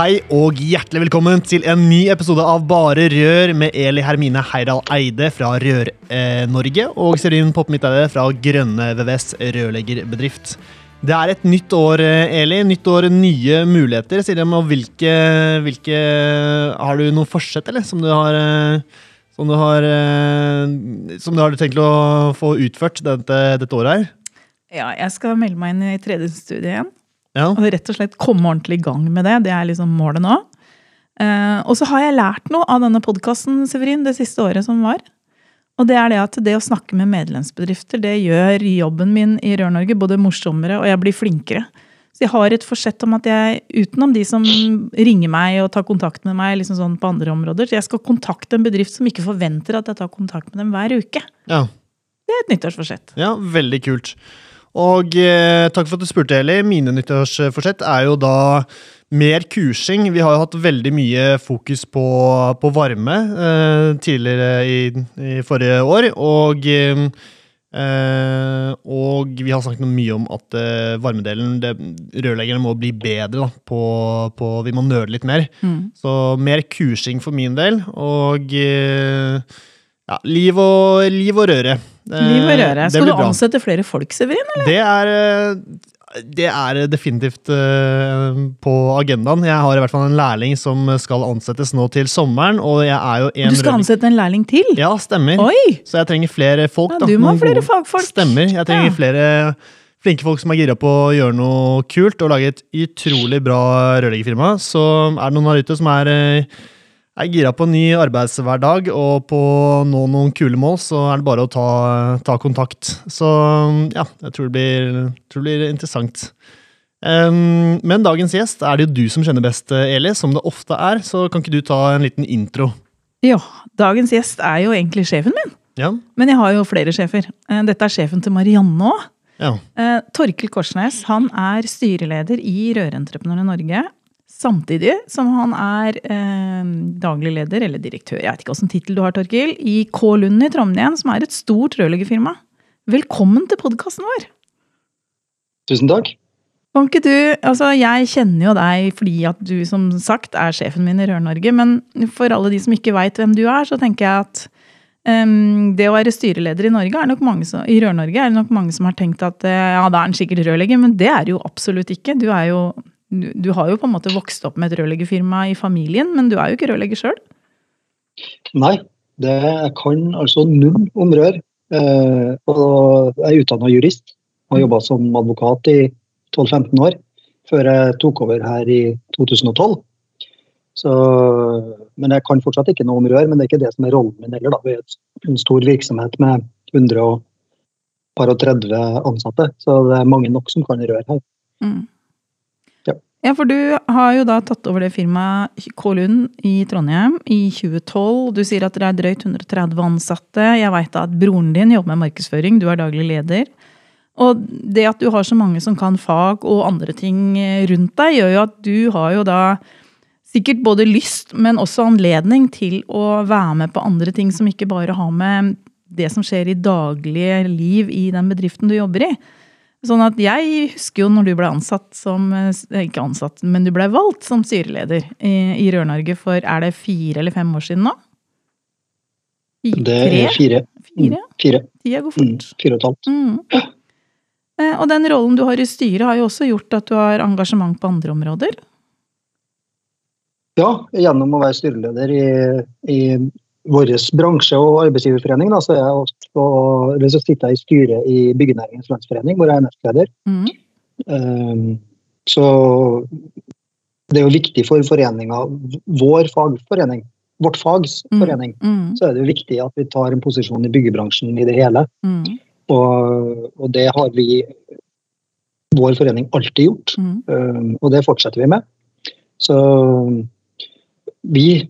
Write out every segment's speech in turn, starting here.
Hei og hjertelig velkommen til en ny episode av Bare Rør med Eli Hermine Heidal Eide fra Rør-Norge og Serin Poppemitteide fra Grønne VVS rørleggerbedrift. Det er et nytt år, Eli. Nytt år, nye muligheter. Sier om hvilke, hvilke Har du noe forsett, eller? Som du har som du har, som du har tenkt å få utført dette, dette året her? Ja, jeg skal melde meg inn i tredje studie igjen. Ja. Og rett og slett komme ordentlig i gang med det. Det er liksom målet nå. Eh, og så har jeg lært noe av denne podkasten Severin, det siste året som var. Og det er det at det å snakke med medlemsbedrifter det gjør jobben min i Rør-Norge både morsommere og jeg blir flinkere. Så jeg har et forsett om at jeg, utenom de som ringer meg og tar kontakt med meg liksom sånn på andre områder, så jeg skal kontakte en bedrift som ikke forventer at jeg tar kontakt med dem hver uke. Ja. Det er et nyttårsforsett. Ja, veldig kult. Og eh, takk for at du spurte, Eli. Mine nyttårsforsett er jo da mer kursing. Vi har jo hatt veldig mye fokus på, på varme eh, tidligere i, i, forrige år. Og, eh, og vi har snakket mye om at eh, varmedelen det, Rørleggerne må bli bedre da, på, på, Vi må nøle litt mer. Mm. Så mer kursing for min del. Og eh, ja, liv og, liv og røre. Liv og røre. Skal du ansette flere folk, Severin? Eller? Det er, eh, det er definitivt eh, på agendaen. Jeg har i hvert fall en lærling som skal ansettes nå til sommeren, og jeg er jo en Du skal ansette en lærling til? Ja, stemmer. Oi! Så jeg trenger flere folk. Ja, du må ha flere fagfolk. Stemmer. Jeg trenger Ja. flere flinke folk som er gira på å gjøre noe kult og lage et utrolig bra rørleggerfirma. Så er det noen der ute som er, eh, er gira på en ny arbeidshverdag og på å nå noen kule mål, så er det bare å ta, ta kontakt. Så ja, jeg tror det blir, tror det blir interessant. Um, men dagens gjest er det jo du som kjenner best, Eli, som det ofte er. Så kan ikke du ta en liten intro? Ja, dagens gjest er jo egentlig sjefen min. Ja? Men jeg har jo flere sjefer. Eh, Dette er sjefen til Marianne òg. Ja. Torkel Korsnes han er styreleder i Rørentreprenørene Norge. Samtidig som han er eh, daglig leder, eller direktør, jeg vet ikke hvilken tittel du har, Torkil, i K Lund i Trondheim, som er et stort rørleggerfirma. Velkommen til podkasten vår! Tusen takk. Kan ikke du, altså Jeg kjenner jo deg fordi at du som sagt er sjefen min i Rør-Norge, men for alle de som ikke veit hvem du er, så tenker jeg at um, det å være styreleder i Norge er nok mange som, i Rør-Norge er det nok mange som har tenkt at eh, ja, da er han sikkert rørlegger, men det er det jo absolutt ikke. Du, er jo, du, har jo på en måte vokst opp med et rørleggerfirma i familien, men du er jo ikke rørlegger sjøl. Nei, det, kan altså null om rør. Eh, og jeg er utdanna jurist og har jobba som advokat i 12-15 år før jeg tok over her i 2012. Så, men jeg kan fortsatt ikke noe om rør, men det er ikke det som er rollen min heller. Da. Vi er en stor virksomhet med 130 ansatte, så det er mange nok som kan rør her. Mm. Ja. For du har jo da tatt over det firmaet K Lund i Trondheim i 2012. Du sier at dere er drøyt 130 ansatte. Jeg veit at broren din jobber med markedsføring, du er daglig leder. Og det at du har så mange som kan fag og andre ting rundt deg, gjør jo at du har jo da sikkert både lyst, men også anledning til å være med på andre ting som ikke bare har med det som skjer i daglige liv i den bedriften du jobber i. Sånn at jeg husker jo når du ble ansatt som eh, Ikke ansatt, men du ble valgt som styreleder i, i Rør-Norge for er det fire eller fem år siden nå? I, Det er fire. Fire? Fire, Tida går mm, fire og et halvt. Mm. Eh, Og den rollen du har i styret, har jo også gjort at du har engasjement på andre områder. Ja, gjennom å være styreleder i, i vår bransje- og arbeidsgiverforening, da, så, jeg også, så sitter jeg i styret i Byggenæringens Landsforening, hvor jeg er nestleder. Mm. Um, så det er jo viktig for foreninga, vår fagforening, vårt fags Mm. forening, Mm. så er det jo viktig at vi tar en posisjon i byggebransjen i det hele. Mm. Og, og det har vi, vår forening, alltid gjort. Mm. Um, og det fortsetter vi med. Så vi,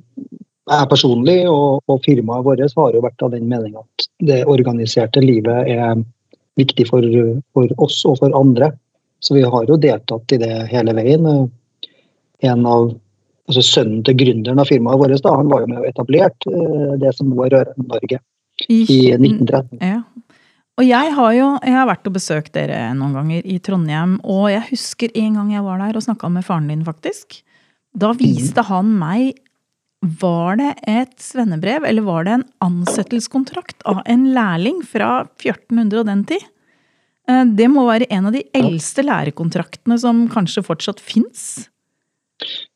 jeg personlig og, og firmaet vårt har jo vært av den mening at det organiserte livet er viktig for, for oss og for andre. Så vi har jo deltatt i det hele veien. En av altså Sønnen til gründeren av firmaet vårt da, han var jo med og etablerte eh, det som nå er Røre-Norge i 1913. Ja. Og jeg har jo jeg har vært og besøkt dere noen ganger i Trondheim, og jeg husker en gang jeg var der og snakka med faren din, faktisk. Da viste han meg Var det et svennebrev, eller var det en ansettelseskontrakt av en lærling fra 1400 og den tid? Eh, Det må være en av de eldste lærekontraktene som kanskje fortsatt fins.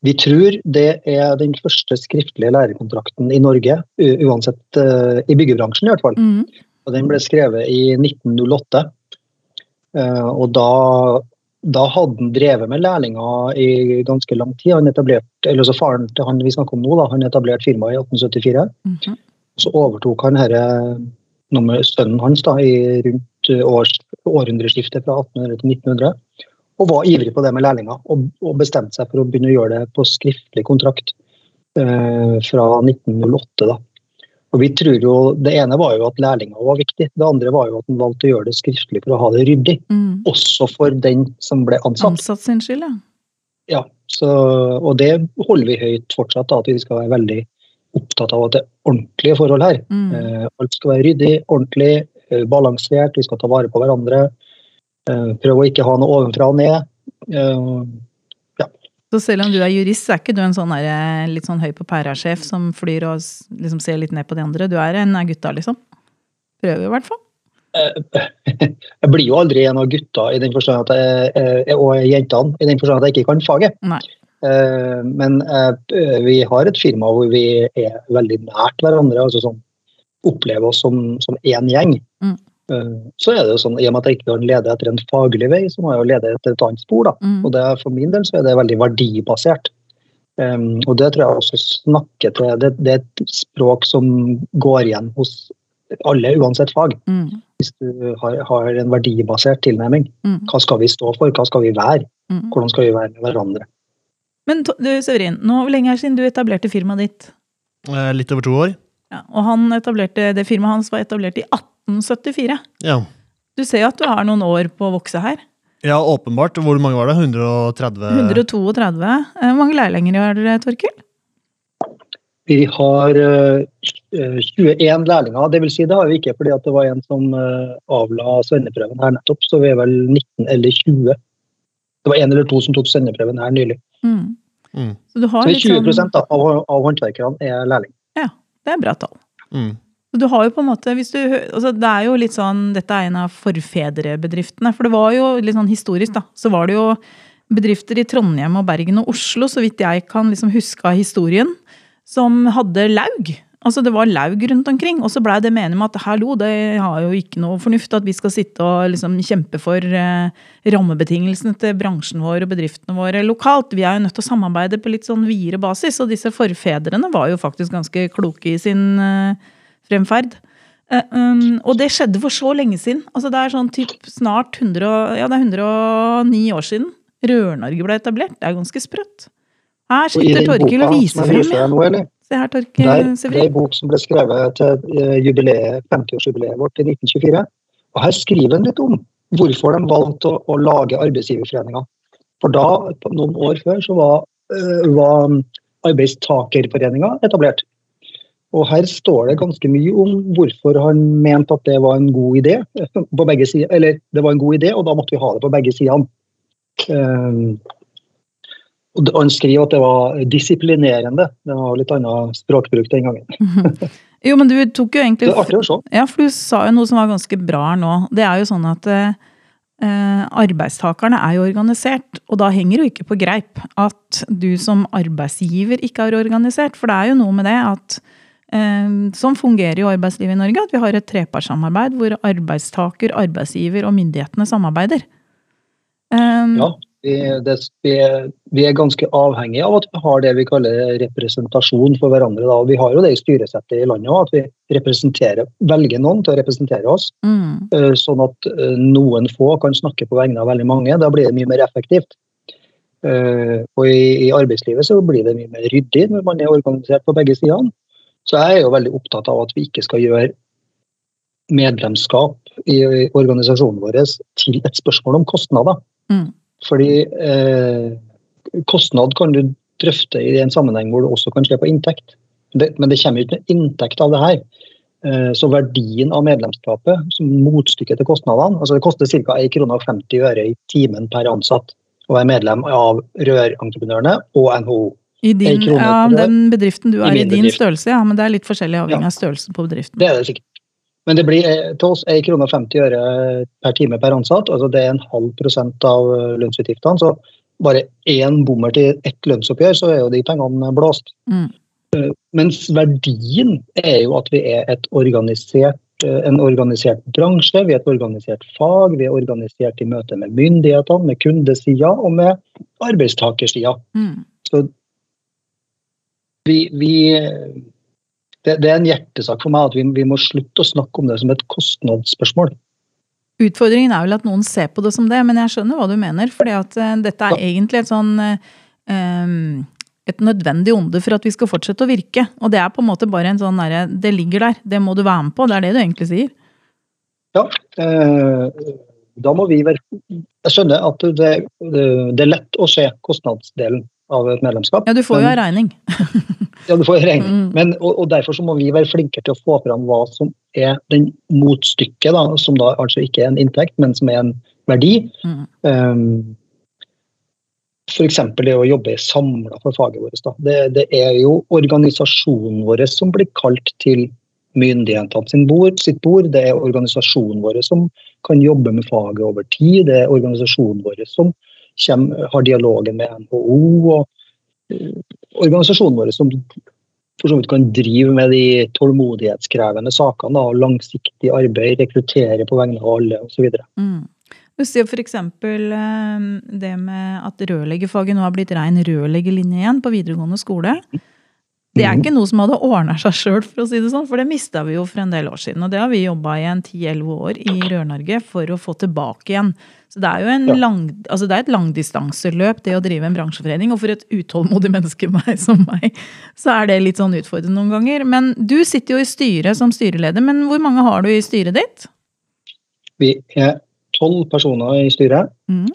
Vi tror det er den første skriftlige lærekontrakten i Norge, uansett eh, i byggebransjen i hvert fall. Mm. Og den ble skrevet i 1908. Eh, og da, da hadde han drevet med lærlinger i ganske lang tid. Han etablerte, eller så Faren til han vi snakker om nå, da, han etablerte firmaet i 1874. Mhm. Så overtok han herre nummer sønnen hans da, i rundt eh, års, århundreskiftet fra 1800 til 1900. Og var ivrig på det med lærlinger, og, og bestemte seg for å begynne å gjøre det på skriftlig kontrakt eh, fra 1908. da. Og vi tror jo, Det ene var jo at lærlinger var viktig, det andre var jo at han valgte å gjøre det skriftlig for å ha det ryddig. Mm. Også for den som ble ansatt. Ansatt sin skyld, ja. Ja, så, og det holder vi høyt fortsatt, da, at vi skal være veldig opptatt av at det er ordentlige forhold her. Mm. Eh, alt skal være ryddig, ordentlig, eh, balansert, vi skal ta vare på hverandre. Eh, prøve å ikke ha noe ovenfra og ned. Eh, Så selv om du er jurist, så er ikke du en sånn der, eh, litt sånn høy på pæra-sjef som flyr og liksom ser litt ned på de andre. Du er en av gutta, liksom. Prøver i hvert fall. jeg blir jo aldri en av gutta i den forstand at jeg, eh, og jentene i den forstand at jeg ikke kan faget. Nei. Eh, Men eh, vi har et firma hvor vi er veldig nært hverandre. altså sånn, Opplever oss som, som én gjeng. Mm. Eh, Så er det jo sånn, I og med at jeg ikke kan lede etter en faglig vei, så må jeg jo lede etter et annet spor. da. Mm. Og det, er- For min del så er det veldig verdibasert. Um, og det tror jeg også snakker til det, det er et språk som går igjen hos alle, uansett fag. Mm. Hvis du har, har en verdibasert tilnærming. Mm. Hva skal vi stå for, hva skal vi være? Mm. Hvordan skal vi være med hverandre? Men du, Severin, nå, hvor lenge er det siden du etablerte firmaet ditt? Eh, Litt over to år. Ja, og han etablerte, det firmaet hans var etablert i 1874. Ja. Du ser jo at du har noen år på å vokse her. ja, åpenbart. Hvor mange var det? 130? 132. Eh, Hvor mange lærlinger har dere, Torkil? Vi har eh, 21 lærlinger. Det vil si, det har vi ikke fordi at det var en som eh, avla svenneprøven her nettopp, så vi er vel 19 eller 20. Det var en eller to som tok svenneprøven her nylig. Mm. Mm. Så du har Så 20 sånn, da, av, av håndverkerne er lærling. Det er bra tall. Mm. Du har jo på en måte, du, altså det er jo litt sånn, Dette er en av forfedrebedriftene. For det var jo litt sånn historisk, da. Så var det jo bedrifter i Trondheim og Bergen og Oslo, så vidt jeg kan liksom huske av historien, som hadde laug. Altså Det var laug rundt omkring. Og så blei det meningen med at hallo, det har jo ikke noe fornuft at vi skal sitte og liksom kjempe for eh, rammebetingelsene til bransjen vår og bedriftene våre lokalt. Vi er jo nødt til å samarbeide på litt sånn videre basis. Og disse forfedrene var jo faktisk ganske kloke i sin eh, fremferd. Eh, um, og det skjedde for så lenge siden. Altså Det er sånn typ snart 100, ja, det er 109 år siden Rør-Norge ble etablert. Det er ganske sprøtt. Her sitter Torkil og viser frem. Se her, Det er, det er en bok som ble skrevet til eh, 50-årsjubileet vårt i 1924. Og her skriver han litt om hvorfor de valgte å, å lage arbeidsgiverforeninger. For da, noen år før, så var, eh, var arbeidstakerforeninga etablert. Og her står det ganske mye om hvorfor han mente at det var en god idé. på begge sider, Eller det var en god idé, og da måtte vi ha det på begge sidene. Og han skriver at det var disiplinerende. Det var litt annen språkbruk den gangen. Jo, men du tok jo egentlig Det er artig å se. Ja, for du sa jo noe som var ganske bra her nå. Det er jo sånn at eh, arbeidstakerne er jo organisert, og da henger det jo ikke på greip at du som arbeidsgiver ikke er organisert. For det er jo noe med det at eh, Sånn fungerer jo arbeidslivet i Norge, at vi har et trepartssamarbeid hvor arbeidstaker, arbeidsgiver og myndighetene samarbeider. Um, Ja, Vi, det, vi, er, vi, er, ganske avhengige av at vi har det vi kaller representasjon for hverandre. Da. Vi har jo det i styresettet i landet òg, at vi representerer, velger noen til å representere oss. Mm. Eh, sånn at eh, noen få kan snakke på vegne av veldig mange. Da blir det mye mer effektivt. Eh, og i, i arbeidslivet så blir det mye mer ryddig når man er organisert på begge sidene. Så jeg er jo veldig opptatt av at vi ikke skal gjøre medlemskap i organisasjonen vår til et spørsmål om kostnader. Mm. Fordi eh, kostnad kan du drøfte i en sammenheng hvor du også kan se på inntekt. Det, men det kommer ikke noe inntekt av det her. Eh, så verdien av medlemskapet som motstykke til kostnadene altså Det koster ca. 1,50 kr i timen per ansatt å være medlem av Rørentreprenørene og NHO. I din, ja, den bedriften du er i, i din bedrift. størrelse, ja. Men det er litt forskjellig avhengig ja. av størrelsen på bedriften. Det er det sikkert. Men det blir eh, til oss 1,50 kr per time per ansatt. altså Det er en halv prosent av eh, lønnsutgiftene. Så bare én bommer til ett lønnsoppgjør, så er jo de pengene blåst. Mm. Eh, mens verdien er jo at vi er organisert, en organisert bransje, vi er et organisert fag. Vi er organisert i møte med myndighetene, med kundesida og med arbeidstakersida. Mm. Så vi, vi det, det, er en hjertesak for meg at vi, vi, må slutte å snakke om det som et kostnadsspørsmål. Utfordringen er vel at noen ser på det som det, men jeg skjønner hva du mener. For uh, dette er egentlig et sånn uh, et nødvendig onde for at vi skal fortsette å virke. Og det er på en måte bare en sånn derre Det ligger der, det må du være med på. Det er det du egentlig sier. Ja. Uh, da må vi være Jeg skjønner at det, det, det er lett å se kostnadsdelen av et medlemskap. Ja, du får jo en regning. ja, du får en regning. Mm. Men, og, og, derfor så må vi være flinkere til å få fram hva som er den motstykket, da, som da altså ikke er en inntekt, men som er en verdi. Mm. Um, F.eks. det å jobbe samla for faget vårt. Det, det, er jo organisasjonen vår som blir kalt til myndighetene sin bord, sitt bord. Det er organisasjonen vår som kan jobbe med faget over tid. Det er organisasjonen vår som kommer, har dialogen med NHO og uh, organisasjonen vår som for så vidt kan drive med de tålmodighetskrevende sakene. og Langsiktig arbeid, rekruttere på vegne av alle osv. Mm. Du sier f.eks. Eh, det med at rørleggerfaget nå har blitt rein rørleggerlinje igjen på videregående skole. Det er ikke noe som hadde ordna seg sjøl, for å si det sånn, for det mista vi jo for en del år siden. Og det har vi jobba i en 10-11 år i Rør-Norge for å få tilbake igjen. Så det er jo en ja. lang, altså det er et langdistanseløp, det å drive en bransjeforening. Og for et utålmodig menneske meg, som meg, så er det litt sånn utfordrende noen ganger. Men du sitter jo i styret som styreleder, men hvor mange har du i styret ditt? Vi er tolv personer i styret. Mm.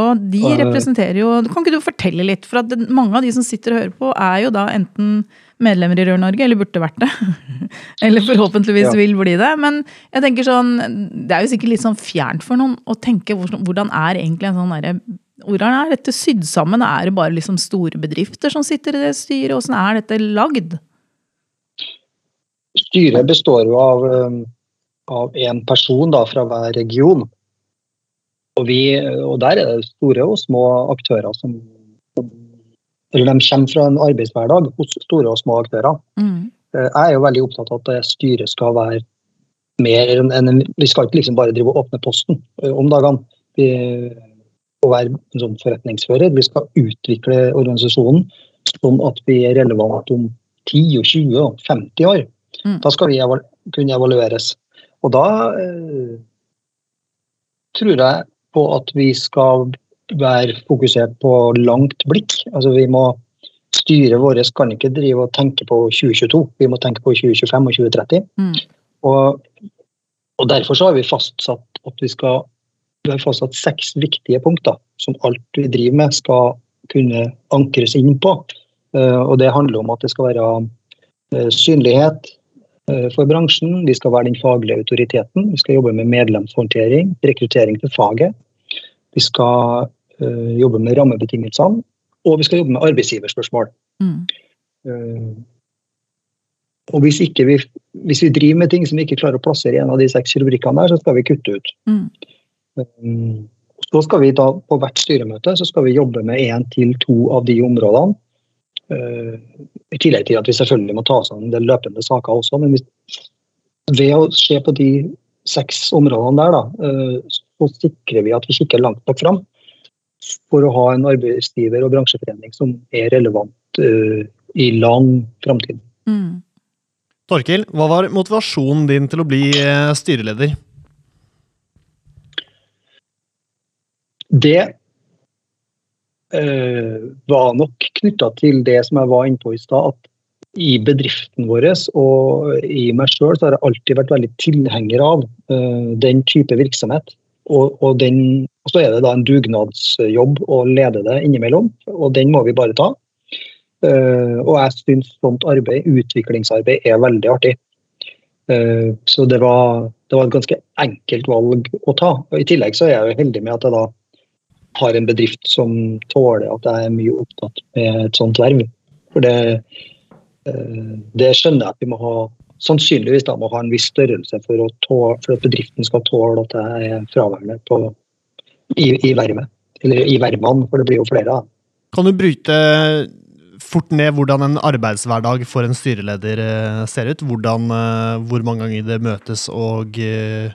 Og de representerer jo Kan ikke du fortelle litt? For at mange av de som sitter og hører på, er jo da enten medlemmer i Rør-Norge, eller burde vært det. eller forhåpentligvis ja. vil bli det. Men jeg tenker sånn, det er jo sikkert litt sånn fjernt for noen å tenke hvordan er egentlig en sånn derre hvordan er dette sydd sammen? Er det bare liksom store bedrifter som sitter i det styret? Åssen er dette lagd? Styret består jo av, um, av en person da, fra hver region. Og, vi, og, der er det store og små aktører som eller De kommer fra en arbeidshverdag hos store og små aktører. Mm. Eh, jeg er jo veldig opptatt av at styret skal være mer enn Vi skal ikke liksom bare drive og åpne posten eh, om dagene. Vi, å være en sånn forretningsfører. Vi skal utvikle organisasjonen sånn at vi er relevant om 10, 20 og 50 år. Mm. Da skal vi evalu kunne evalueres. Og da eh, tror jeg på at vi skal være fokusert på langt blikk. Altså vi må Styret vårt kan ikke drive og tenke på 2022, vi må tenke på 2025 og 2030. Mm. Og, og, Derfor så har vi fastsatt at vi skal vi har fastsatt seks viktige punkter som alt vi driver med skal kunne ankres inn på. Uh, og Det handler om at det skal være uh, synlighet uh, for bransjen, vi skal være den faglige autoriteten, vi skal jobbe med medlemshåndtering, rekruttering til faget. Vi skal jobbe med rammebetingelsene, og vi skal jobbe med arbeidsgiverspørsmål. Mm. Uh, og hvis, vi, hvis, vi, driver med ting som vi ikke klarer å plassere i en av de seks rubrikkene der, så skal vi kutte ut. Mm. Um, så skal vi da på hvert styremøte så skal vi jobbe med én til to av de områdene. I tillegg til at vi selvfølgelig må ta oss an en del løpende saker også. Men ved å se på de seks områdene der, da, så sikrer vi at vi kikker langt nok fram. For å ha en arbeidsgiver og bransjeforening som er relevant uh, i lang framtid. Mm. Torkil, hva var motivasjonen din til å bli eh, styreleder? Det uh, var nok knytta til det som jeg var inne på i stad. at i bedriften vår og i meg sjøl har jeg alltid vært veldig tilhenger av uh, den type virksomhet. Og, og, den, og, så er det da en dugnadsjobb å lede det innimellom, og den må vi bare ta. Uh, og jeg syns sånt arbeid, utviklingsarbeid, er veldig artig. Uh, så det var, det var, et ganske enkelt valg å ta. Og I tillegg så er jeg jo heldig med at jeg da har en bedrift som tåler at jeg er mye opptatt med et sånt verv. For det, uh, det skjønner jeg at vi må ha sannsynligvis da må ha en viss størrelse for, tåle, for at bedriften skal tåle at jeg er fraværende på, i, i vervet. Eller i vervene, for det blir jo flere. da. Kan du bryte fort ned hvordan en arbeidshverdag for en styreleder eh, ser ut? Hvordan, eh, hvor mange ganger det møtes, og, eh,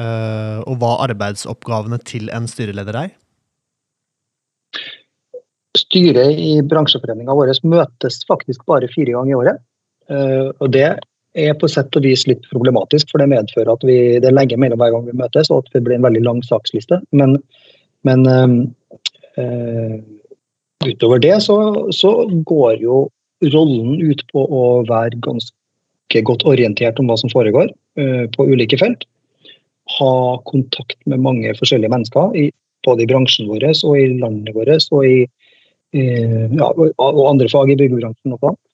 og hva arbeidsoppgavene til en styreleder er? Styret i bransjeforeninga vår møtes faktisk bare fire ganger i året. Og det er på sett og vis litt problematisk, for det medfører at vi, det er lenge mellom hver gang vi møtes, og at det blir en veldig lang saksliste. Men, men øh, utover det så, så, går jo rollen ut på å være ganske godt orientert om hva som foregår øh, på ulike felt. Ha kontakt med mange forskjellige mennesker, i, både i bransjen vår og i landet vårt og i øh, ja, og andre fag i byggebransjen også. Uh,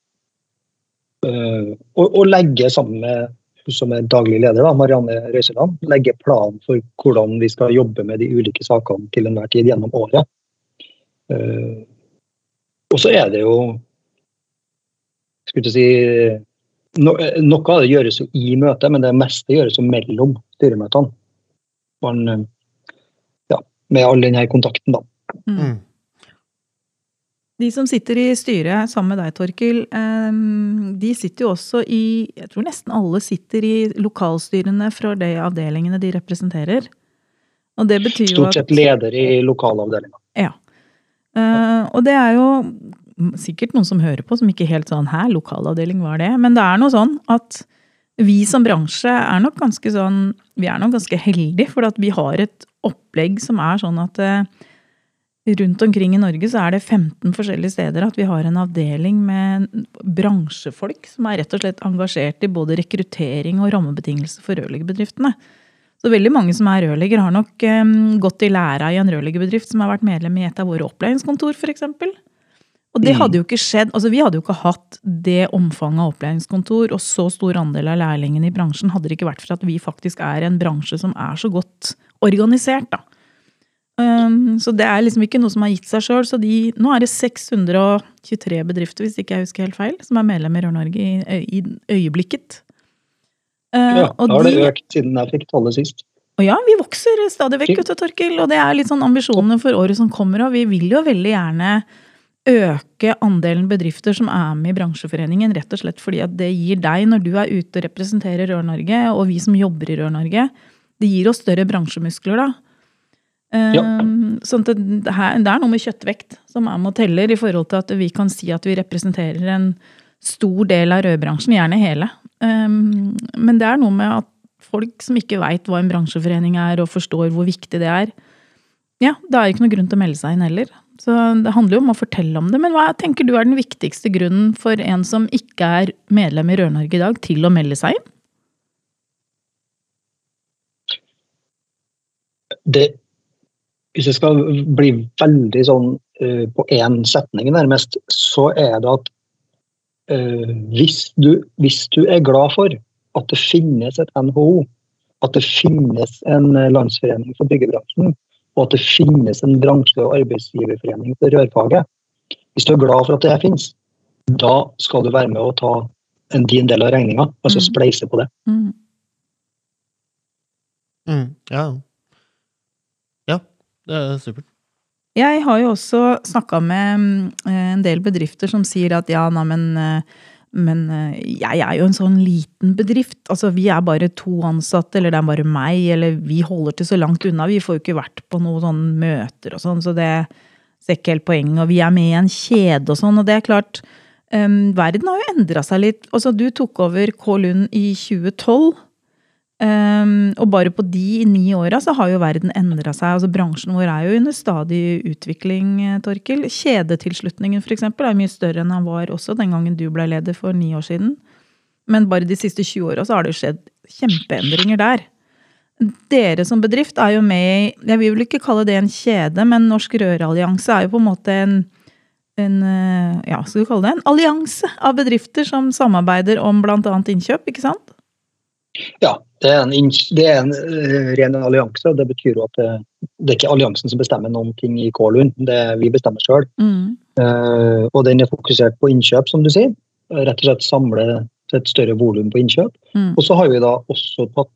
og, og, legge sammen med hun som er daglig leder, da, Marianne Røiseland, legge planen for hvordan vi skal jobbe med de ulike sakene til enhver tid gjennom året. Uh, og så er det jo skulle si, no, Noe av det gjøres jo i møtet, men det meste gjøres jo mellom styremøtene. Man, ja, med all denne kontakten, da. Mm. De som sitter i styret sammen med deg, Torkil, de sitter jo også i Jeg tror nesten alle sitter i lokalstyrene fra de avdelingene de representerer. Og det betyr jo at Stort sett leder i lokalavdelinga. Ja. Uh, og det er jo sikkert noen som hører på som ikke helt sånn Hæ, lokalavdeling, var det? Men det er noe sånn at vi som bransje er nok ganske sånn Vi er nok ganske heldige, for at vi har et opplegg som er sånn at uh, rundt omkring i Norge så er det 15 forskjellige steder at vi har en avdeling med bransjefolk som er rett og slett engasjert i både rekruttering og rammebetingelser for rørleggerbedriftene. Så veldig mange som er rørlegger, har nok um, gått i læra i en rørleggerbedrift som har vært medlem i et av våre opplæringskontor, f.eks. Og det mm. hadde jo ikke skjedd, altså Vi hadde jo ikke hatt det omfanget av opplæringskontor og så stor andel av lærlingene i bransjen hadde det ikke vært for at vi faktisk er en bransje som er så godt organisert. da. Um, så det er liksom ikke noe som har gitt seg sjøl. Så de, nå er det 623 bedrifter, hvis ikke jeg husker helt feil, som er medlem i Rør-Norge i, i øyeblikket. Uh, ja, da har det økt siden jeg fikk tallet sist. Og ja, vi vokser stadig vekk, ute, Torkil. Og det er litt sånn ambisjonene for året som kommer. Og vi vil jo veldig gjerne øke andelen bedrifter som er med i bransjeforeningen. Rett og slett fordi at det gir deg, når du er ute og representerer Rør-Norge, og vi som jobber i Rør-Norge, det gir oss større bransjemuskler da. Ja. Um, sånn at det, her, det er noe med kjøttvekt som er med og teller, i forhold til at vi kan si at vi representerer en stor del av rødbransjen, gjerne hele. Um, men det er noe med at folk som ikke veit hva en bransjeforening er, og forstår hvor viktig det er, ja, det er ikke noe grunn til å melde seg inn heller. Så det handler jo om å fortelle om det. Men hva tenker du er den viktigste grunnen for en som ikke er medlem i Rør-Norge i dag, til å melde seg inn? Det, hvis jeg skal bli veldig sånn uh, på én setning, nærmest, så er det at uh, hvis, du, hvis, du, er glad for at det finnes et NHO, at det finnes en landsforening for byggebransjen, og at det finnes en bransje- og arbeidsgiverforening for rørfaget, hvis du er glad for at det finnes, da skal du være med å ta en din del av regninga, altså mm. spleise på det. Mm. Mm, ja. Det er supert. Jeg har jo også snakka med eh, en del bedrifter som sier at ja, nei, men eh, Men eh, jeg er jo en sånn liten bedrift. Altså, Vi er bare to ansatte, eller det er bare meg, eller vi holder til så langt unna. Vi får jo ikke vært på noen sånne møter og sånn, så det ser ikke helt poenget. Og vi er med i en kjede og sånn, og det er klart um, Verden har jo endra seg litt. Altså, du tok over K. Lund i 2012. Um, og bare på de ni åra så har jo verden endra seg. altså Bransjen vår er jo under stadig utvikling, eh, Torkil. Kjedetilslutningen eksempel, er mye større enn han var også den gangen du ble leder for ni år siden. Men bare de siste 20 åra så har det skjedd kjempeendringer der. Dere som bedrift er jo med i Jeg vil ikke kalle det en kjede, men Norsk Rørallianse er jo på en måte en, en eh, ja, skal du kalle det en allianse av bedrifter som samarbeider om bl.a. innkjøp, ikke sant? Ja, det er en, det er en uh, ren allianse. Det betyr jo at det, det, er ikke alliansen som bestemmer noen ting i Kålund, det er vi bestemmer sjøl. Mm. Uh, og den er fokusert på innkjøp, som du sier. Rett og slett samle til et større volum på innkjøp. Mm. Og så har vi da også tatt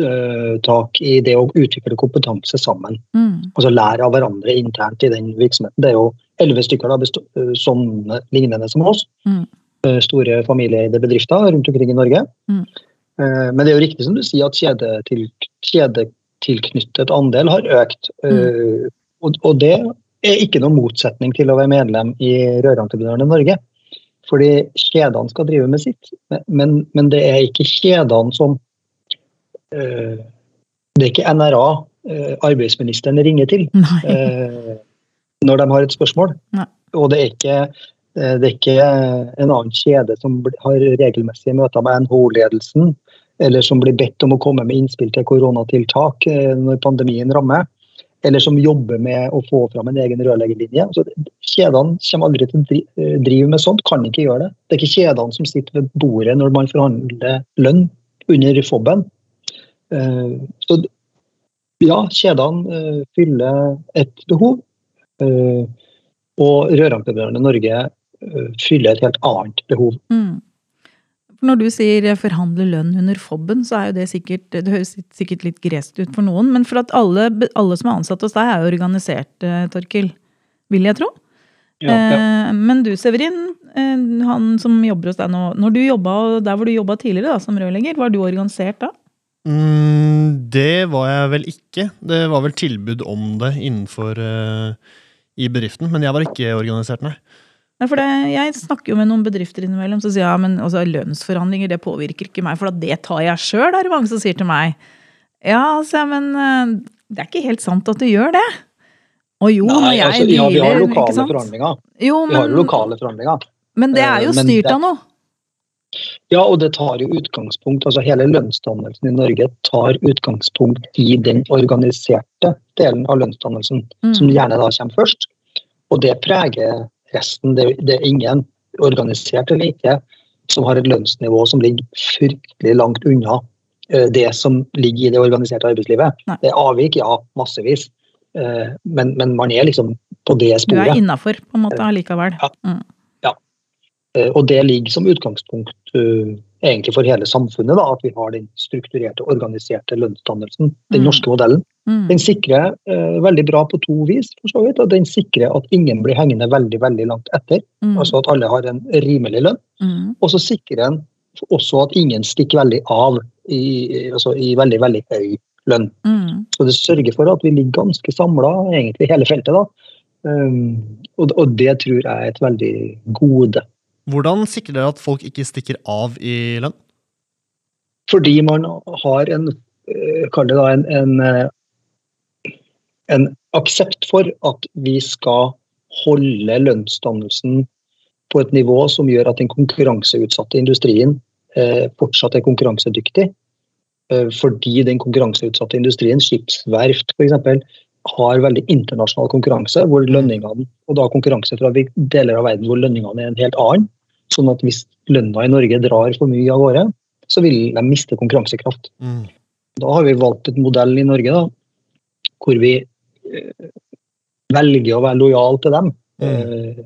uh, tak i det å utvikle kompetanse sammen. Mm. Altså lære av hverandre internt i den virksomheten. Det er jo elleve stykker da, sånne lignende som oss. Mm. Store familieeide bedrifter rundt omkring i Norge. Mm. Eh, men det er jo riktig som du sier at kjedetil, kjedetilknyttet andel har økt. Mm. Eh, og, og, det er ikke noen motsetning til å være medlem i Rørentreprenørene Norge. Fordi kjedene skal drive med sitt, men, men det er ikke kjedene som Det er ikke NRA uh, arbeidsministeren ringer til uh, når de har et spørsmål. Nei. Og det er ikke det er ikke en annen kjede som har regelmessige møter med NHO-ledelsen eller som blir bedt om å komme med innspill til koronatiltak eh, når pandemien rammer, eller som jobber med å få fram en egen rørleggerlinje. Kjedene kommer aldri til å eh, drive med sånt, kan ikke gjøre det. Det er ikke kjedene som sitter ved bordet når man forhandler lønn under FOB-en. Eh, så ja, kjedene fyller et behov. Og rørentreprenørene i Norge fyller et helt annet behov. Mm. Når du sier forhandle lønn under FOB-en, så er jo det sikkert Det høres sikkert litt gresk ut for noen, men for at alle, alle som er ansatt hos deg, er jo organisert, eh, Torkil. Vil jeg tro. Ja, ja. Eh, men du, Severin, eh, han som jobber hos deg nå. Når du jobba der hvor du jobba tidligere, da, som rørlegger, var du organisert da? Mm, det var jeg vel ikke. Det var vel tilbud om det innenfor uh, i bedriften, men jeg var ikke organisert, nei. For det, jeg snakker jo med noen bedrifter innimellom som sier ja, men altså, lønnsforhandlinger det påvirker ikke meg, for det tar jeg sjøl, er det mange som sier til meg. Ja, altså, men eh, det er ikke helt sant at du gjør det. Og jo, Nei, når jeg altså, ja, vi har lokale forhandlinger. Jo, men, vi har lokale forhandlinger. Men det er jo eh, styrt av noe. Ja, og det tar jo utgangspunkt altså Hele lønnsdannelsen i Norge tar utgangspunkt i den organiserte delen av lønnsdannelsen, mm. som gjerne da kommer først. Og det preger resten. Det, det, er ingen, organisert eller ikke, som har et lønnsnivå som ligger fryktelig langt unna uh, det som ligger i det organiserte arbeidslivet. Nei. Det er avvik, ja, massevis. Uh, men, men, man er liksom på det sporet. Du er innafor på en måte allikevel. Ja. Mm. ja. Og det ligger som utgangspunkt egentlig for hele samfunnet, da, at vi har den strukturerte, organiserte lønnsdannelsen. Den mm. norske modellen. Mm. Den sikrer eh, veldig bra på to vis, for så vidt. Og den sikrer at ingen blir hengende veldig veldig langt etter. Mm. Altså at alle har en rimelig lønn. Mm. Og så sikrer den også at ingen stikker veldig av i, altså i veldig, veldig høy lønn. Mm. Så det sørger for at vi ligger ganske samla, egentlig hele feltet. da. Um, og, og, det tror jeg er et veldig gode. Hvordan sikrer dere at folk ikke stikker av i lønn? Fordi man har en, eh, kall det da en, en eh, en aksept for at vi skal holde lønnsdannelsen på et nivå som gjør at den konkurranseutsatte industrien eh, fortsatt er konkurransedyktig. Eh, fordi den konkurranseutsatte industrien, skipsverft f.eks., har veldig internasjonal konkurranse, hvor lønningene, og da konkurranse fra deler av verden hvor lønningene er en helt annen. Sånn at hvis lønna i Norge drar for mye av gårde, så vil de miste konkurransekraft. Mm. Da har vi valgt et modell i Norge da, hvor vi velger å være lojal til dem. Mm. Eh,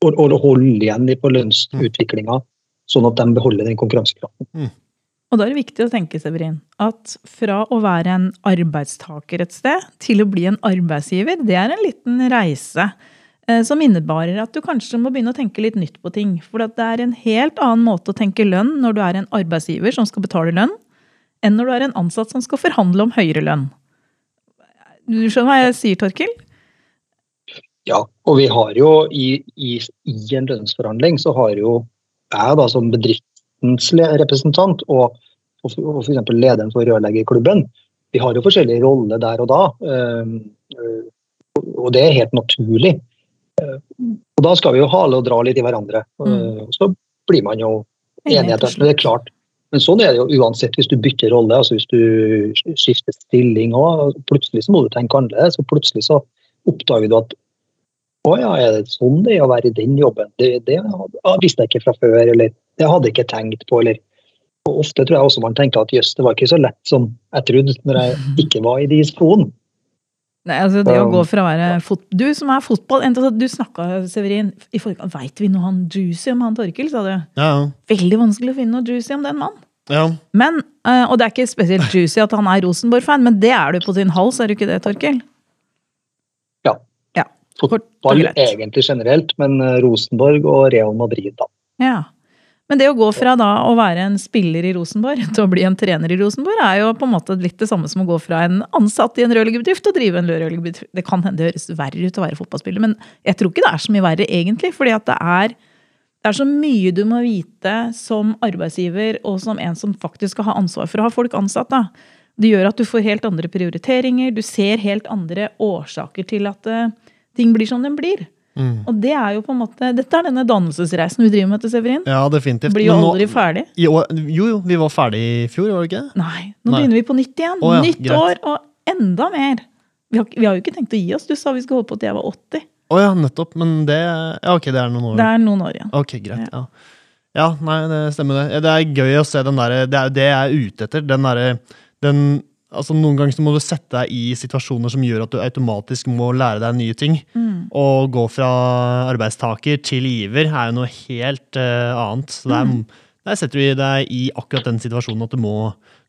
og, og holde igjen på lønnsutviklinga, sånn at de beholder den konkurransekraften. Mm. Og da er det viktig å tenke Severin, at fra å være en arbeidstaker et sted til å bli en arbeidsgiver, det er en liten reise. eh, som innebærer at du kanskje må begynne å tenke litt nytt på ting. For det er en helt annen måte å tenke lønn når du er en arbeidsgiver som skal betale lønn, enn når du er en ansatt som skal forhandle om høyere lønn. Du skjønner hva jeg sier, Torkil? Ja, og vi har jo i, i, i en lønnsforhandling så har jo jeg da som bedriftens representant og, og, og f.eks. lederen for rørleggerklubben, vi har jo forskjellige roller der og da. Øh, og det er helt naturlig. Uh, og da skal vi jo hale og dra litt i hverandre. og så blir man jo enige etter hvert. Det er klart. Men sånn er det jo uansett hvis du bytter rolle. altså Hvis du skifter stilling og plutselig så må du tenke annerledes. Og plutselig så oppdager du at å ja, er det sånn det er å være i den jobben? Det, det visste jeg ikke fra før, eller det hadde jeg ikke tenkt på. eller og Ofte tror jeg også man tenker at jøss, det var ikke så lett som jeg trodde når jeg ikke var i de skoene. Nei, altså det å gå fra å være fot... Du som er fotball Du snakka, Severin, i forkant Veit vi noe han juicy om han Torkil, sa du? Ja. Veldig vanskelig å finne noe juicy om den mannen. Ja. Men, eh, Og det er ikke spesielt juicy at han er Rosenborg-fan, men det er du på din hals, er du ikke det, Torkil? Ja. ja. Fotball egentlig generelt, men eh, Rosenborg og Real Madrid, da. Ja. Men det å gå fra da å være en spiller i Rosenborg til å bli en trener i Rosenborg, er jo på en måte litt det samme som å gå fra en ansatt i en rørleggerbedrift og drive en rørleggerbedrift. Det kan hende det høres verre ut å være fotballspiller, men jeg tror ikke det er så mye verre, egentlig. fordi at det er, det er så mye du må vite som arbeidsgiver og som en som faktisk skal ha ansvar for å ha folk ansatt. da. Det gjør at du får helt andre prioriteringer, du ser helt andre årsaker til at uh, ting blir som den blir. Mm. Og det er jo på en måte, Dette er denne dannelsesreisen vi driver med til Severin. Ja, definitivt. Blir jo aldri nå, ferdig. Jo, jo, vi var ferdig i fjor, var det ikke? Nei, nå Nei. begynner vi på nytt igjen. Oh, ja, Nytt greit. år og enda mer. Vi har, vi har, jo ikke tenkt å gi oss. Du sa vi skulle holde på til jeg var 80. Å oh, ja, nettopp. Men det ja, ok, det er noen år. Det er noen år, ja. Ok, greit, ja. ja. ja nei, det stemmer det. Det er gøy å se den derre Det er jo det jeg er ute etter. Den derre den altså Noen ganger så må du sette deg i situasjoner som gjør at du automatisk må lære deg nye ting. Mm. Å gå fra arbeidstaker til giver er jo noe helt uh, annet. Så der, mm. der, setter du deg i akkurat den situasjonen at du må,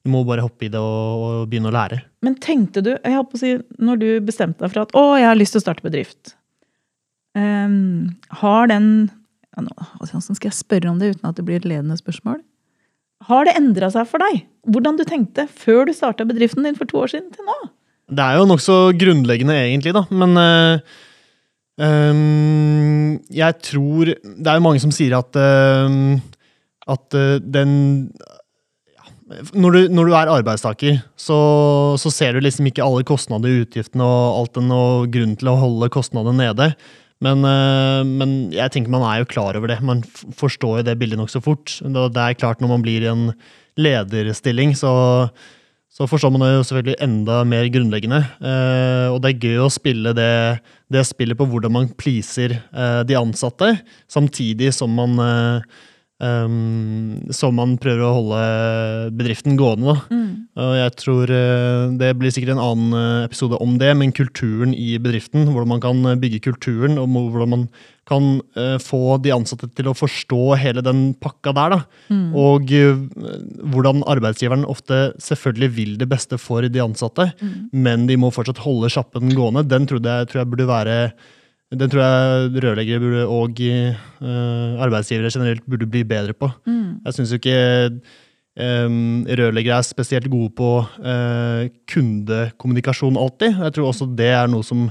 du må bare hoppe i det og, og, begynne å lære. Men tenkte du, jeg håper å si, når du bestemte deg for at å, jeg har lyst til å starte bedrift um, Har den ja, nå, Hvordan skal jeg spørre om det uten at det blir et ledende spørsmål? Har det endra seg for deg? Hvordan du tenkte før du starta bedriften din for to år siden til nå? Det er jo nokså grunnleggende, egentlig, da. Men uh, um, jeg tror Det er jo mange som sier at, uh, at uh, den når du, når du, er arbeidstaker, så, så, ser du liksom ikke alle kostnader, utgiftene og alt den og grunn til å holde kostnadene nede. Men, eh, men, jeg tenker man er jo klar over det. Man forstår jo det bildet nokså fort. Det er klart Når man blir i en lederstilling, så, så forstår man det jo selvfølgelig enda mer grunnleggende. Eh, og det er gøy å spille det, det spillet på hvordan man pleaser eh, de ansatte, samtidig som man Um, som man prøver å holde bedriften gående. Mm. Og jeg tror uh, Det blir sikkert en annen uh, episode om det, men kulturen i bedriften. Hvordan man kan bygge kulturen, og hvordan man kan uh, få de ansatte til å forstå hele den pakka der. Mm. Og hvordan arbeidsgiveren ofte selvfølgelig vil det beste for de ansatte, mm. men de må fortsatt holde sjappen gående. Den tror jeg, tror jeg burde være den tror jeg rørleggere burde, og uh, arbeidsgivere generelt burde bli bedre på. Mm. Jeg syns jo ikke um, rørleggere er spesielt gode på uh, kundekommunikasjon alltid. Jeg tror også det er noe som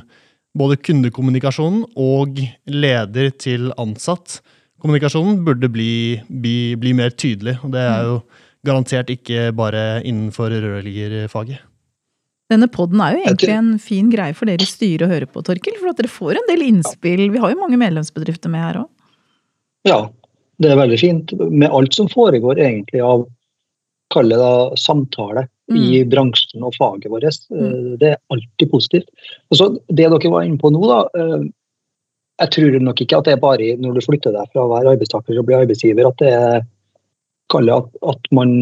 både kundekommunikasjonen og leder til ansatt kommunikasjonen burde bli, bli, bli mer tydelig. Og det er jo garantert ikke bare innenfor rørleggerfaget. Denne poden er jo egentlig en fin greie for dere i styret å høre på, Torkil. For at dere får en del innspill. Vi har jo mange medlemsbedrifter med her òg. Ja, det er veldig fint. Med alt som foregår egentlig av kall det samtale mm. i bransjen og faget vårt. Eh, mm. Det er alltid positivt. Og så Det dere var inne på nå, da. Eh, jeg tror nok ikke at det er bare når du flytter deg fra å være arbeidstaker og bli arbeidsgiver, at det er at, at man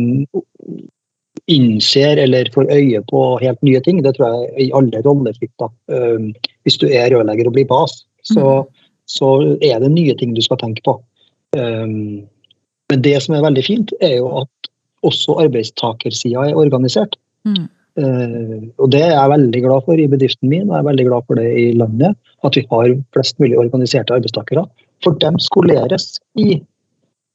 innser eller får øye på helt nye ting. Det tror jeg i alle rolleskifter. Um, hvis du er rørlegger og blir bas, så, mm. så, er det nye ting du skal tenke på. Um, men det som er veldig fint, er jo at også arbeidstakersida er organisert. Mm. Uh, og det er jeg veldig glad for i bedriften min, og jeg er veldig glad for det i landet. At vi har flest mulig organiserte arbeidstakere. For dem skoleres i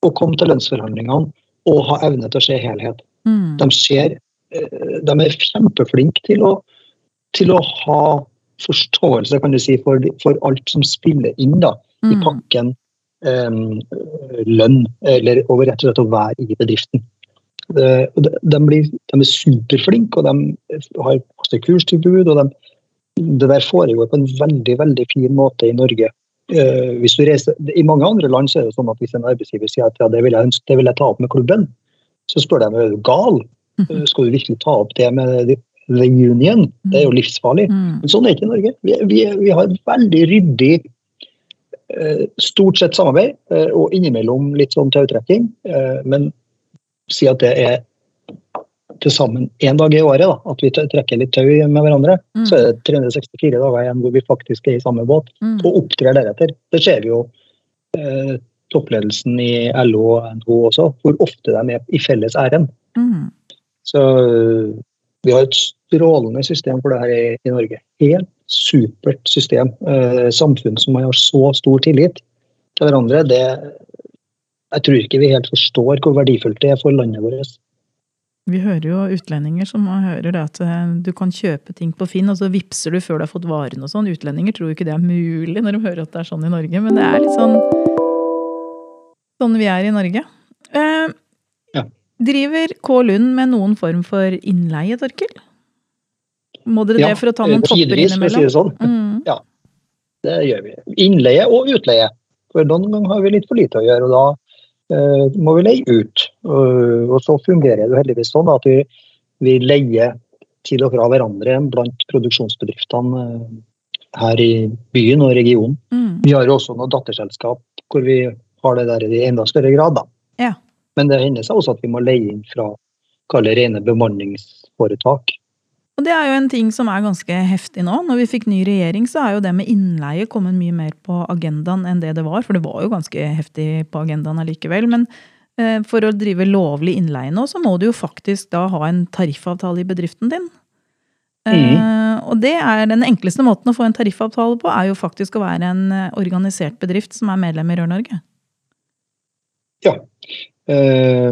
å komme til lønnsforhandlingene og ha evne til å se helhet. Mm. De, ser, eh, de er kjempeflinke til å, til å ha forståelse kan du si, for, for alt som spiller inn da, i Mm. pakken um, lønn, eller over rett og slett å være i bedriften. De, de, blir, de er superflinke, og de har masse kurstilbud. og de, Det der foregår på en veldig veldig fin måte i Norge. Uh, hvis du reiser, I mange andre land så er det sånn at hvis en arbeidsgiver sier at ja, det vil jeg det vil jeg ta opp med klubben, så spør de er du gal. Eh, Skal du virkelig ta opp det med the, union? Det er jo livsfarlig. Mm. Men sånn er det ikke i Norge. Vi, vi, vi har et veldig ryddig eh, stort sett samarbeid, eh, og innimellom litt sånn tautrekking. Eh, men si at det er til sammen én dag i året da, at vi trekker litt tau med hverandre. Mm. Så er det 364 dager igjen hvor vi faktisk er i samme båt Mm. og opptrer deretter. Det ser vi jo eh, toppledelsen i LO og NHO også, hvor ofte de er i felles ærend. Mm. Så øh, vi har et strålende system for det her i, i Norge. Helt supert system. Eh, samfunn som har så stor tillit til hverandre, det Jeg tror ikke vi helt forstår hvor verdifullt det er for landet vårt. Vi hører jo utlendinger som hører det at eh, du kan kjøpe ting på Finn, og så vippser du før du har fått varen og sånn. Utlendinger tror jo ikke det er mulig når de hører at det er sånn i Norge, men det er litt sånn sånn vi er i Norge. Eh, Ja. Driver K. Lund med noen form for innleie, Torkil? Må dere Ja, det for å ta noen topper tidvis, for å si sånn. Mm. Det gjør vi. Innleie og utleie. For noen ganger har vi litt for lite å gjøre, og da eh, må vi leie ut. Og, og så fungerer det heldigvis sånn at vi, vi leier til og fra hverandre blant produksjonsbedriftene eh, her i byen og regionen. Mm. Vi har jo også noen datterselskap hvor vi har det der i enda større grad. Da. Ja. Men det hender seg også at vi må leie inn fra kalle rene bemanningsforetak. Og det er jo en ting som er ganske heftig nå. Når vi fikk ny regjering, så er jo det med innleie kommet mye mer på agendaen enn det det var. For det var jo ganske heftig på agendaen allikevel. Men eh, for å drive lovlig innleie nå, så må du jo faktisk da ha en tariffavtale i bedriften din. Eh, og det er den enkleste måten å få en tariffavtale på, er jo faktisk å være en eh, organisert bedrift som er medlem i Rør-Norge. Ja. Eh,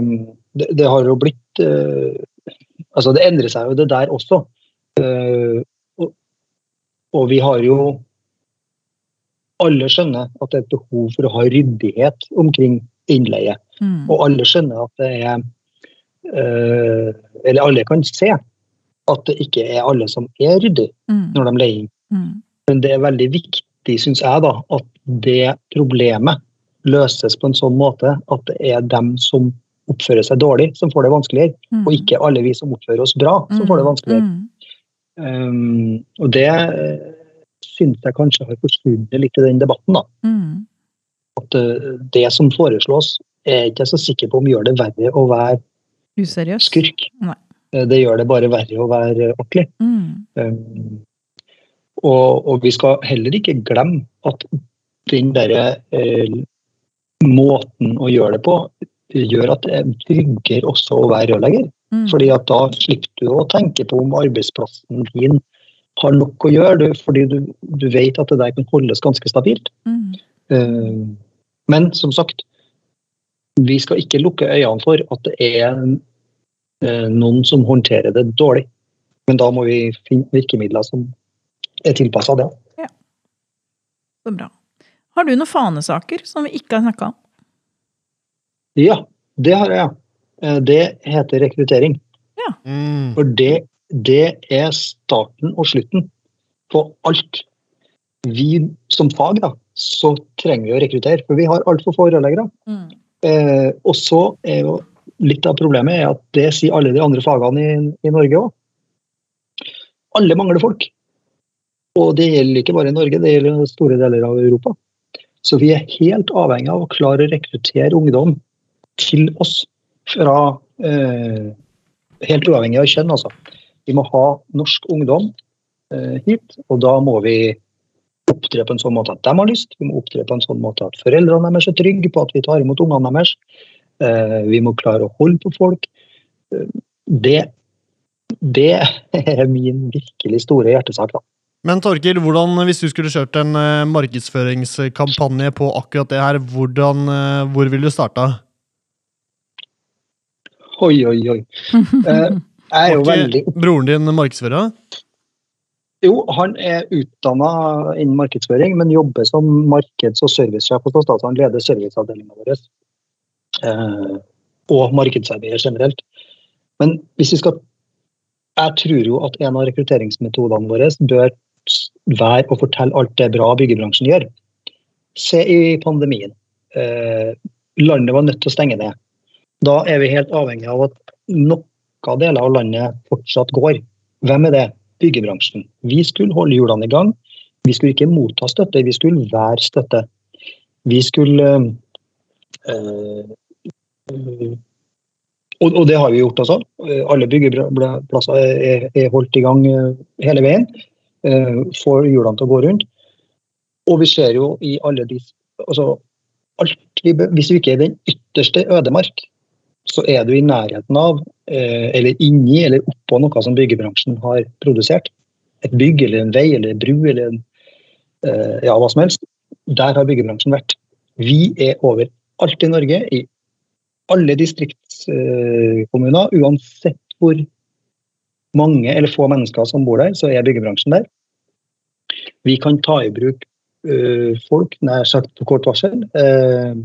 det, det har jo blitt eh, Altså, det endrer seg jo det der også. Eh, og, og vi har jo Alle skjønner at det er et behov for å ha ryddighet omkring innleie. Mm. Og alle skjønner at det er eh, Eller alle kan se at det ikke er alle som er ryddige Mm. når de leier inn. Mm. Men det er veldig viktig, syns jeg, da, at det problemet løses på en sånn måte at det er dem som oppfører seg dårlig, som får det vanskeligere, Mm. og ikke alle vi som oppfører oss bra, som får det vanskeligere. Mm. Um, og det uh, syns jeg kanskje har forsvunnet litt i den debatten. da. Mm. At uh, det som foreslås, er jeg ikke så sikker på om gjør det verre å være Useriøs. skurk. Nei. Uh, det gjør det bare verre å være ordentlig. Mm. Um, og, og vi skal heller ikke glemme at den derre eh, måten å gjøre det på, gjør at det er tryggere også å være rørlegger. Mm. Fordi at da slipper du å tenke på om arbeidsplassen din har nok å gjøre, du, fordi du, du vet at det der kan holdes ganske stabilt. Mm. Eh, men som sagt, vi skal ikke lukke øynene for at det er eh, noen som håndterer det dårlig. Men da må vi finne virkemidler som er tilpassa det. Så bra. Har du noen fanesaker som vi ikke har snakka om? Ja, det har jeg. Eh, Det heter rekruttering. Mm. For det, det er starten og slutten på alt. Vi som fag, da, så trenger vi å rekruttere, for vi har altfor få rørleggere. Eh, og så er jo litt av problemet er at det sier alle de andre fagene i, i Norge òg. Alle mangler folk. Og det gjelder ikke bare i Norge, det gjelder store deler av Europa. Så vi er helt avhengig av å klare å rekruttere ungdom til oss fra eh, Helt uavhengig av kjønn, altså. Vi må ha norsk ungdom eh, hit, og da må vi opptre på en sånn måte at de har lyst. Vi må opptre på en sånn måte at foreldrene deres er trygge på at vi tar imot ungene deres. Eh, vi må klare å holde på folk. Eh, det Det er min virkelig store hjertesak, da. Men Torkil, hvordan, hvis du skulle kjørt en uh, markedsføringskampanje på akkurat det her, hvordan, uh, hvor ville du starta? Oi, oi, oi. Uh, jeg er jo veldig broren din markedsfører? Jo, han er utdanna innen markedsføring, men jobber som markeds- og servicesjef hos oss. Han leder serviceavdelinga vår. og markedsarbeider generelt. Men hvis vi skal Jeg tror jo at en av rekrutteringsmetodene våre bør være å fortelle alt det bra byggebransjen gjør. Se i pandemien. Eh, landet var nødt til å stenge ned. Da er vi helt avhengig av at noen deler av landet fortsatt går. Hvem er det? Byggebransjen. Vi skulle holde hjulene i gang. Vi skulle ikke motta støtte, vi skulle være støtte. Vi skulle øh, øh, og, og, det har vi gjort altså. Alle byggeplasser er, er holdt i gang hele veien. Eh, får hjulene til å gå rundt. Og vi ser jo i alle de altså, vi, Hvis du ikke er i den ytterste ødemark, så er du i nærheten av, eh, eller inni eller oppå noe som byggebransjen har produsert. Et bygg eller en vei eller en bru eller en, eh, ja, hva som helst. Der har byggebransjen vært. Vi er overalt i Norge, i alle distriktskommuner, uansett hvor mange eller få mennesker som bor der, så er byggebransjen der. Vi kan ta i bruk uh, folk nær sagt på kort varsel. Uh,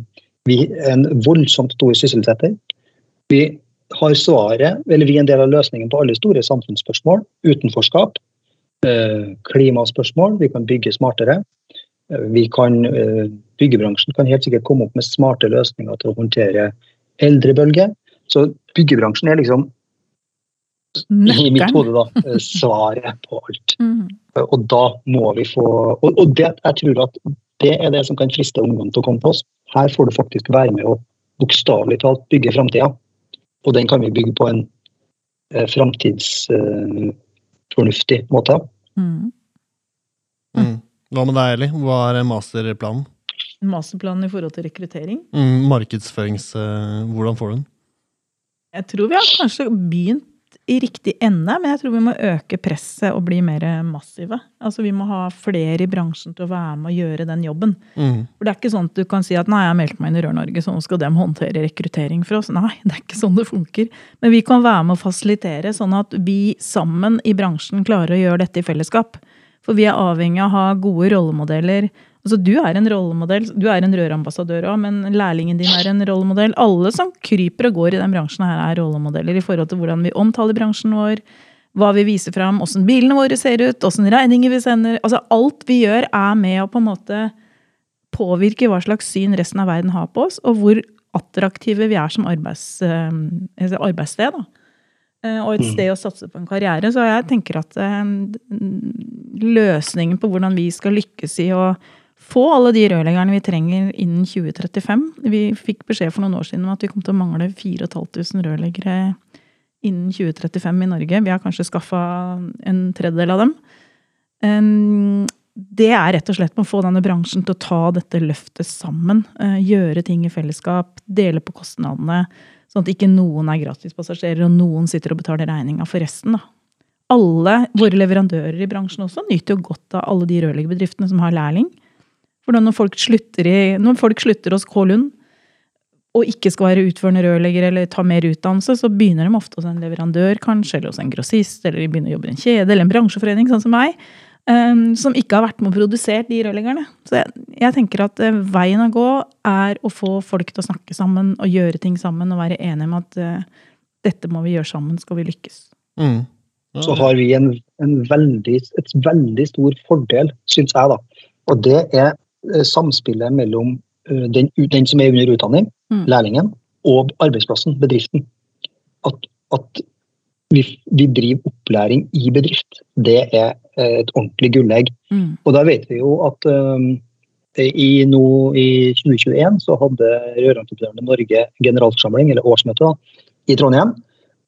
vi er en voldsomt stor sysselsetter. Vi har svaret, eller vi er en del av løsningen på alle store samfunnsspørsmål. Utenforskap, uh, klimaspørsmål. Vi kan bygge smartere. Vi kan, byggebransjen kan helt sikkert komme opp med smarte løsninger til å håndtere eldrebølge. Så byggebransjen er liksom i mitt hode da, eh, svaret på alt. Mm. Og da må vi få Og, og det, jeg tror at det er det som kan friste ungdom til å komme på oss. Her får du faktisk være med og bokstavelig talt bygge framtida. Og den kan vi bygge på en eh, framtidsfornuftig eh, måte. Mm. Mm. Hva med deg, Eli? Hva er masterplanen? Masterplanen i forhold til rekruttering? Mm, markedsførings... Eh, hvordan får du den? Jeg tror vi har kanskje begynt i riktig ende, men jeg tror vi må øke presset og bli mer massive. Altså Vi må ha flere i bransjen til å være med og gjøre den jobben. Mm. For Det er ikke sånn at du kan si at nei, jeg har meldt meg inn i Rør-Norge, så nå skal de håndtere rekruttering for oss. Nei, det er ikke sånn det funker. Men vi kan være med å fasilitere, sånn at vi sammen i bransjen klarer å gjøre dette i fellesskap. For vi er avhengig av å ha gode rollemodeller Altså, du er en rollemodell, du er en rørambassadør òg, men lærlingen din er en rollemodell. Alle som kryper og går i den bransjen her, er rollemodeller i forhold til hvordan vi omtaler bransjen vår, hva vi viser fram, åssen bilene våre ser ut, åssen regninger vi sender. Altså, alt vi gjør, er med å på en måte påvirke hva slags syn resten av verden har på oss, og hvor attraktive vi er som arbeids, eh, arbeidssted. da. Eh, og et mm. sted å satse på en karriere. Så jeg tenker at eh, løsningen på hvordan vi skal lykkes i å få alle de rørleggerne vi trenger innen 2035. Vi fikk beskjed for noen år siden om at vi kom til å mangle 4500 rørleggere innen 2035 i Norge. Vi har kanskje skaffa en tredjedel av dem. Det er rett og slett med å få denne bransjen til å ta dette løftet sammen. Eh, gjøre ting i fellesskap, dele på kostnadene. Sånn at ikke noen er gratispassasjerer og noen sitter og betaler regninga for resten. Da. Alle våre leverandører i bransjen også nyter jo godt av alle de rørleggerbedriftene som har lærling. For når folk slutter, i, når folk slutter hos K. Lund og ikke skal være utførende rørlegger eller ta mer utdannelse, så begynner de ofte hos en leverandør kanskje, eller hos en grossist, eller de begynner å jobbe i en kjede eller en bransjeforening, sånn som meg, um, som ikke har vært med og produsert de rørleggerne. Så jeg, jeg tenker at uh, veien å gå er å få folk til å snakke sammen og gjøre ting sammen og være enige om at uh, dette må vi gjøre sammen, skal vi lykkes. Mm. Ja. Så har vi en, en veldig, et veldig stor fordel, syns jeg, da. Og det er Eh, samspillet mellom eh, den, den, som er under utdanning, mm. lærlingen, og arbeidsplassen, bedriften. At, at vi, vi, driver opplæring i bedrift. Det er eh, et ordentlig gullegg. Mm. Og da vet vi jo at um, i, no, i 2021 så hadde Rørentreprenørene Norge generalforsamling, eller årsmøte, da, i Trondheim.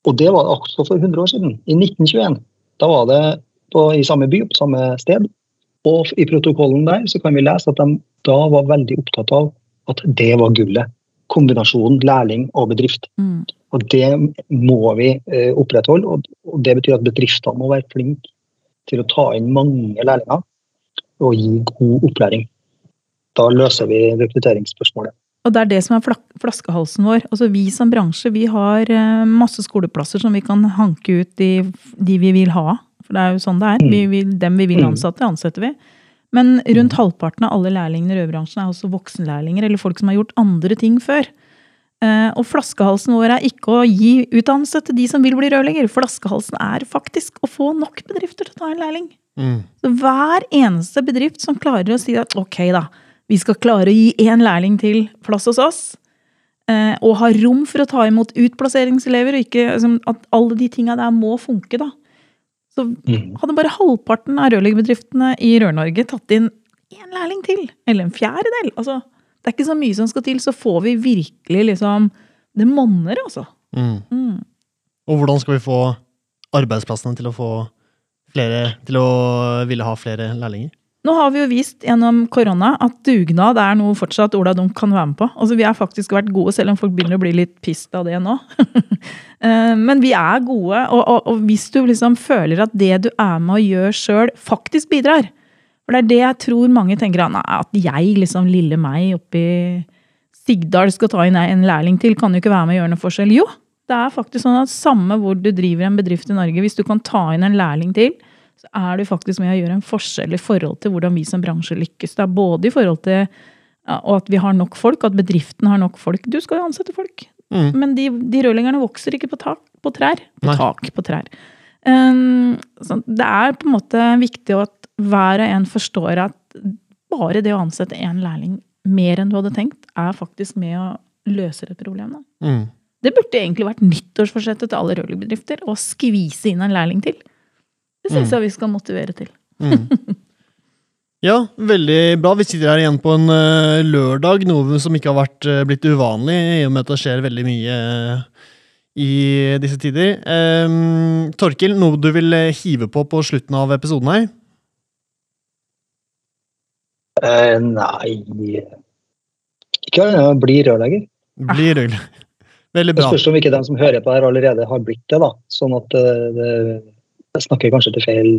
Og det var også for 100 år siden, i 1921. Da var det på, i samme by, på samme sted. Og i protokollen der så kan vi lese at de da var veldig opptatt av at det var gullet. kombinasjonen lærling og bedrift. Mm. Og det må vi eh, opprettholde. Og, og det betyr at bedriftene må være flinke til å ta inn mange lærlinger og gi god opplæring. Da løser vi rekrutteringsspørsmålet. Og det er det som er flaskehalsen vår. Altså Vi som bransje vi har eh, masse skoleplasser som vi kan hanke ut de, de vi vil ha. For det er jo sånn det er. Vi vil, dem vi vil Mm. ansette, ansetter vi. Men rundt halvparten av alle lærlingene i rødbransjen er også voksenlærlinger, eller folk som har gjort andre ting før. Eh, og flaskehalsen vår er ikke å gi utdannelse til de som vil bli rørlegger. Flaskehalsen er faktisk å få nok bedrifter til å ta en lærling. Mm. Så hver eneste bedrift som klarer å si at ok, da, vi skal klare å gi én lærling til plass hos oss, eh, og ha rom for å ta imot utplasseringselever, og ikke altså, at alle de tinga der må funke, da. Så Mm. hadde bare halvparten av rørleggerbedriftene i Rør-Norge tatt inn én lærling til, eller en fjerdedel. Altså, det er ikke så mye som skal til, så får vi virkelig liksom Det monner, altså. Mm. Mm. Og hvordan skal vi få arbeidsplassene til å få flere Til å ville ha flere lærlinger? Nå har vi jo vist gjennom korona at dugnad er noe fortsatt Ola Dunk kan være med på. Altså Vi har faktisk vært gode, selv om folk begynner å bli litt pissed av det nå. Eh, Men vi er gode, og, og, og hvis du liksom føler at det du er med og gjør sjøl, faktisk bidrar For det er det jeg tror mange tenker at, jeg, liksom lille meg oppi Sigdal, skal ta inn en lærling til, kan jo ikke være med og gjøre noe forskjell. Jo, det er faktisk sånn at samme hvor du driver en bedrift i Norge, hvis du kan ta inn en lærling til, så er du faktisk med å gjøre en forskjell i forhold til hvordan vi som bransje lykkes. Det er både i forhold til og at vi har nok folk, at bedriften har nok folk. Du skal jo ansette folk. Mm. Men de, de rødlengerne vokser ikke på tak på trær. På Nei. tak på trær. Um, så det er på en måte viktig at hver og en forstår at bare det å ansette én lærling mer enn du hadde tenkt, er faktisk med å løse det problemet. Mm. Det burde egentlig vært nyttårsforsettet til alle rørleggerbedrifter å skvise inn en lærling til. Det syns Mm. jeg vi skal motivere til. Ja, veldig bra. Vi sitter her igjen på en uh, lørdag, noe som ikke har vært, uh, blitt uvanlig, i og med at det skjer veldig mye uh, i disse tider. Um, Torkil, noe du vil hive på på slutten av episoden her? Nei Ikke annet enn bli rørlegger. Bli rørlegger. Veldig Det bra. spørs om ikke de som hører på her allerede har blitt det. da. Sånn at det, jeg snakker kanskje til feil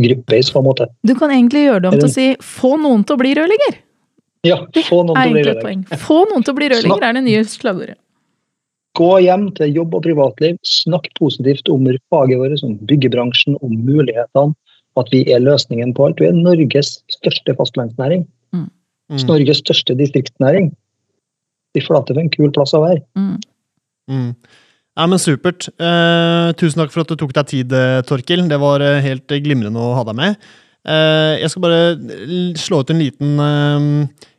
gruppe i en måte. Du kan egentlig gjøre det om til å si 'få noen til å bli rørlegger'. Ja, få noen til å bli rørlegger. Få noen til å bli rørlegger er det nye slagordet. Gå hjem til jobb og privatliv, snakk positivt om faget vårt, om byggebransjen, om mulighetene. At vi er løsningen på alt. Vi er Norges største fastlandsnæring. Mm. Norges største distriktsnæring. De flate for en kul plass å være. Mm. Mm. Ja, men Supert. Eh, tusen takk for at du tok deg tid, eh, Torkil. Det var eh, helt eh, glimrende å ha deg med. Eh, jeg skal bare slå ut en liten eh,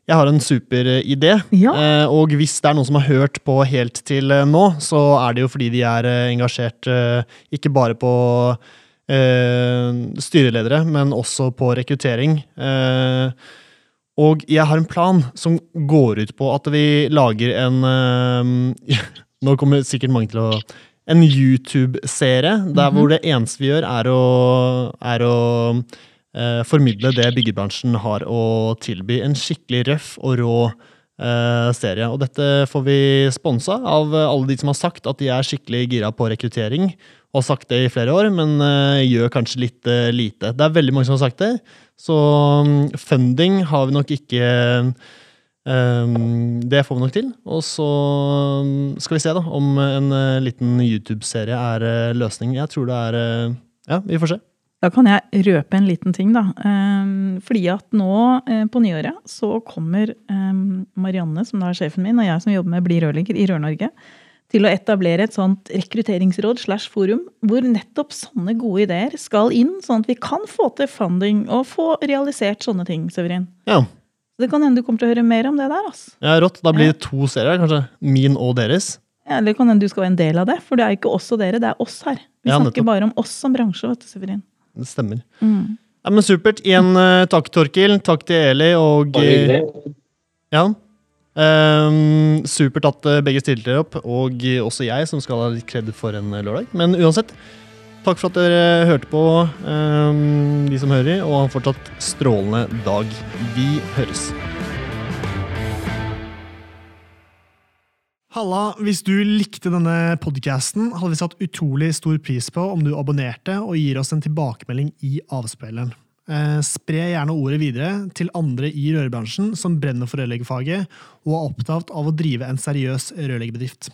Jeg har en super eh. Ja. Eh, og hvis det er noen som har hørt på helt til eh, nå, så er det jo fordi de er eh, engasjert eh, ikke bare på eh, styreledere, men også på rekruttering. Eh, og jeg har en plan som går ut på at vi lager en eh, Nå kommer sikkert mange til å En YouTube-serie der hvor det eneste vi gjør, er å, er å eh, formidle det byggebransjen har å tilby. En skikkelig røff og rå eh, serie. Og dette får vi sponsa av alle de som har sagt at de er skikkelig gira på rekruttering. Og har sagt det i flere år, men eh, gjør kanskje litt eh, lite. Det er veldig mange som har sagt det. Så mm, funding har vi nok ikke det får vi nok til. Og så um, skal vi se da om en uh, liten YouTube-serie er uh, løsning. Jeg tror det er uh, Ja, vi får se. Da kan jeg røpe en liten ting, da. Ehm, Fordi at nå eh, på nyåret så kommer ehm, Marianne, som da er sjefen min, og jeg som jobber med Bli rørlegger i Rør-Norge, til å etablere et sånt rekrutteringsråd slash forum, hvor nettopp sånne gode ideer skal inn, sånn at vi kan få til funding og få realisert sånne ting, Severin. Ja, Så det kan hende du kommer til å høre mer om det der, altså. ja rått. Da blir det to serier, kanskje. Min og deres. Ja, Eller kan hende du skal være en del av det, for det er ikke oss og dere, det er oss her. Vi Ja, snakker nettopp. bare om oss som bransje, vet du, Severin. Det stemmer. Mm. Ja, men Supert. Igjen uh, takk, Torkil. Takk til Eli. Og uh, ja. Um, supert at uh, begge stilte opp, og uh, også jeg, som skal ha litt kred for en uh, lørdag. Men uansett, takk for at dere hørte på, um, de som hører, og ha en fortsatt strålende dag. Vi høres. Halla, hvis du likte denne podcasten, hadde vi satt utrolig stor pris på om du abonnerte og gir oss en tilbakemelding i avspilleren. Eh, spre gjerne ordet videre til andre i rørbransjen som brenner for rørleggerfaget og er opptatt av å drive en seriøs rørleggerbedrift.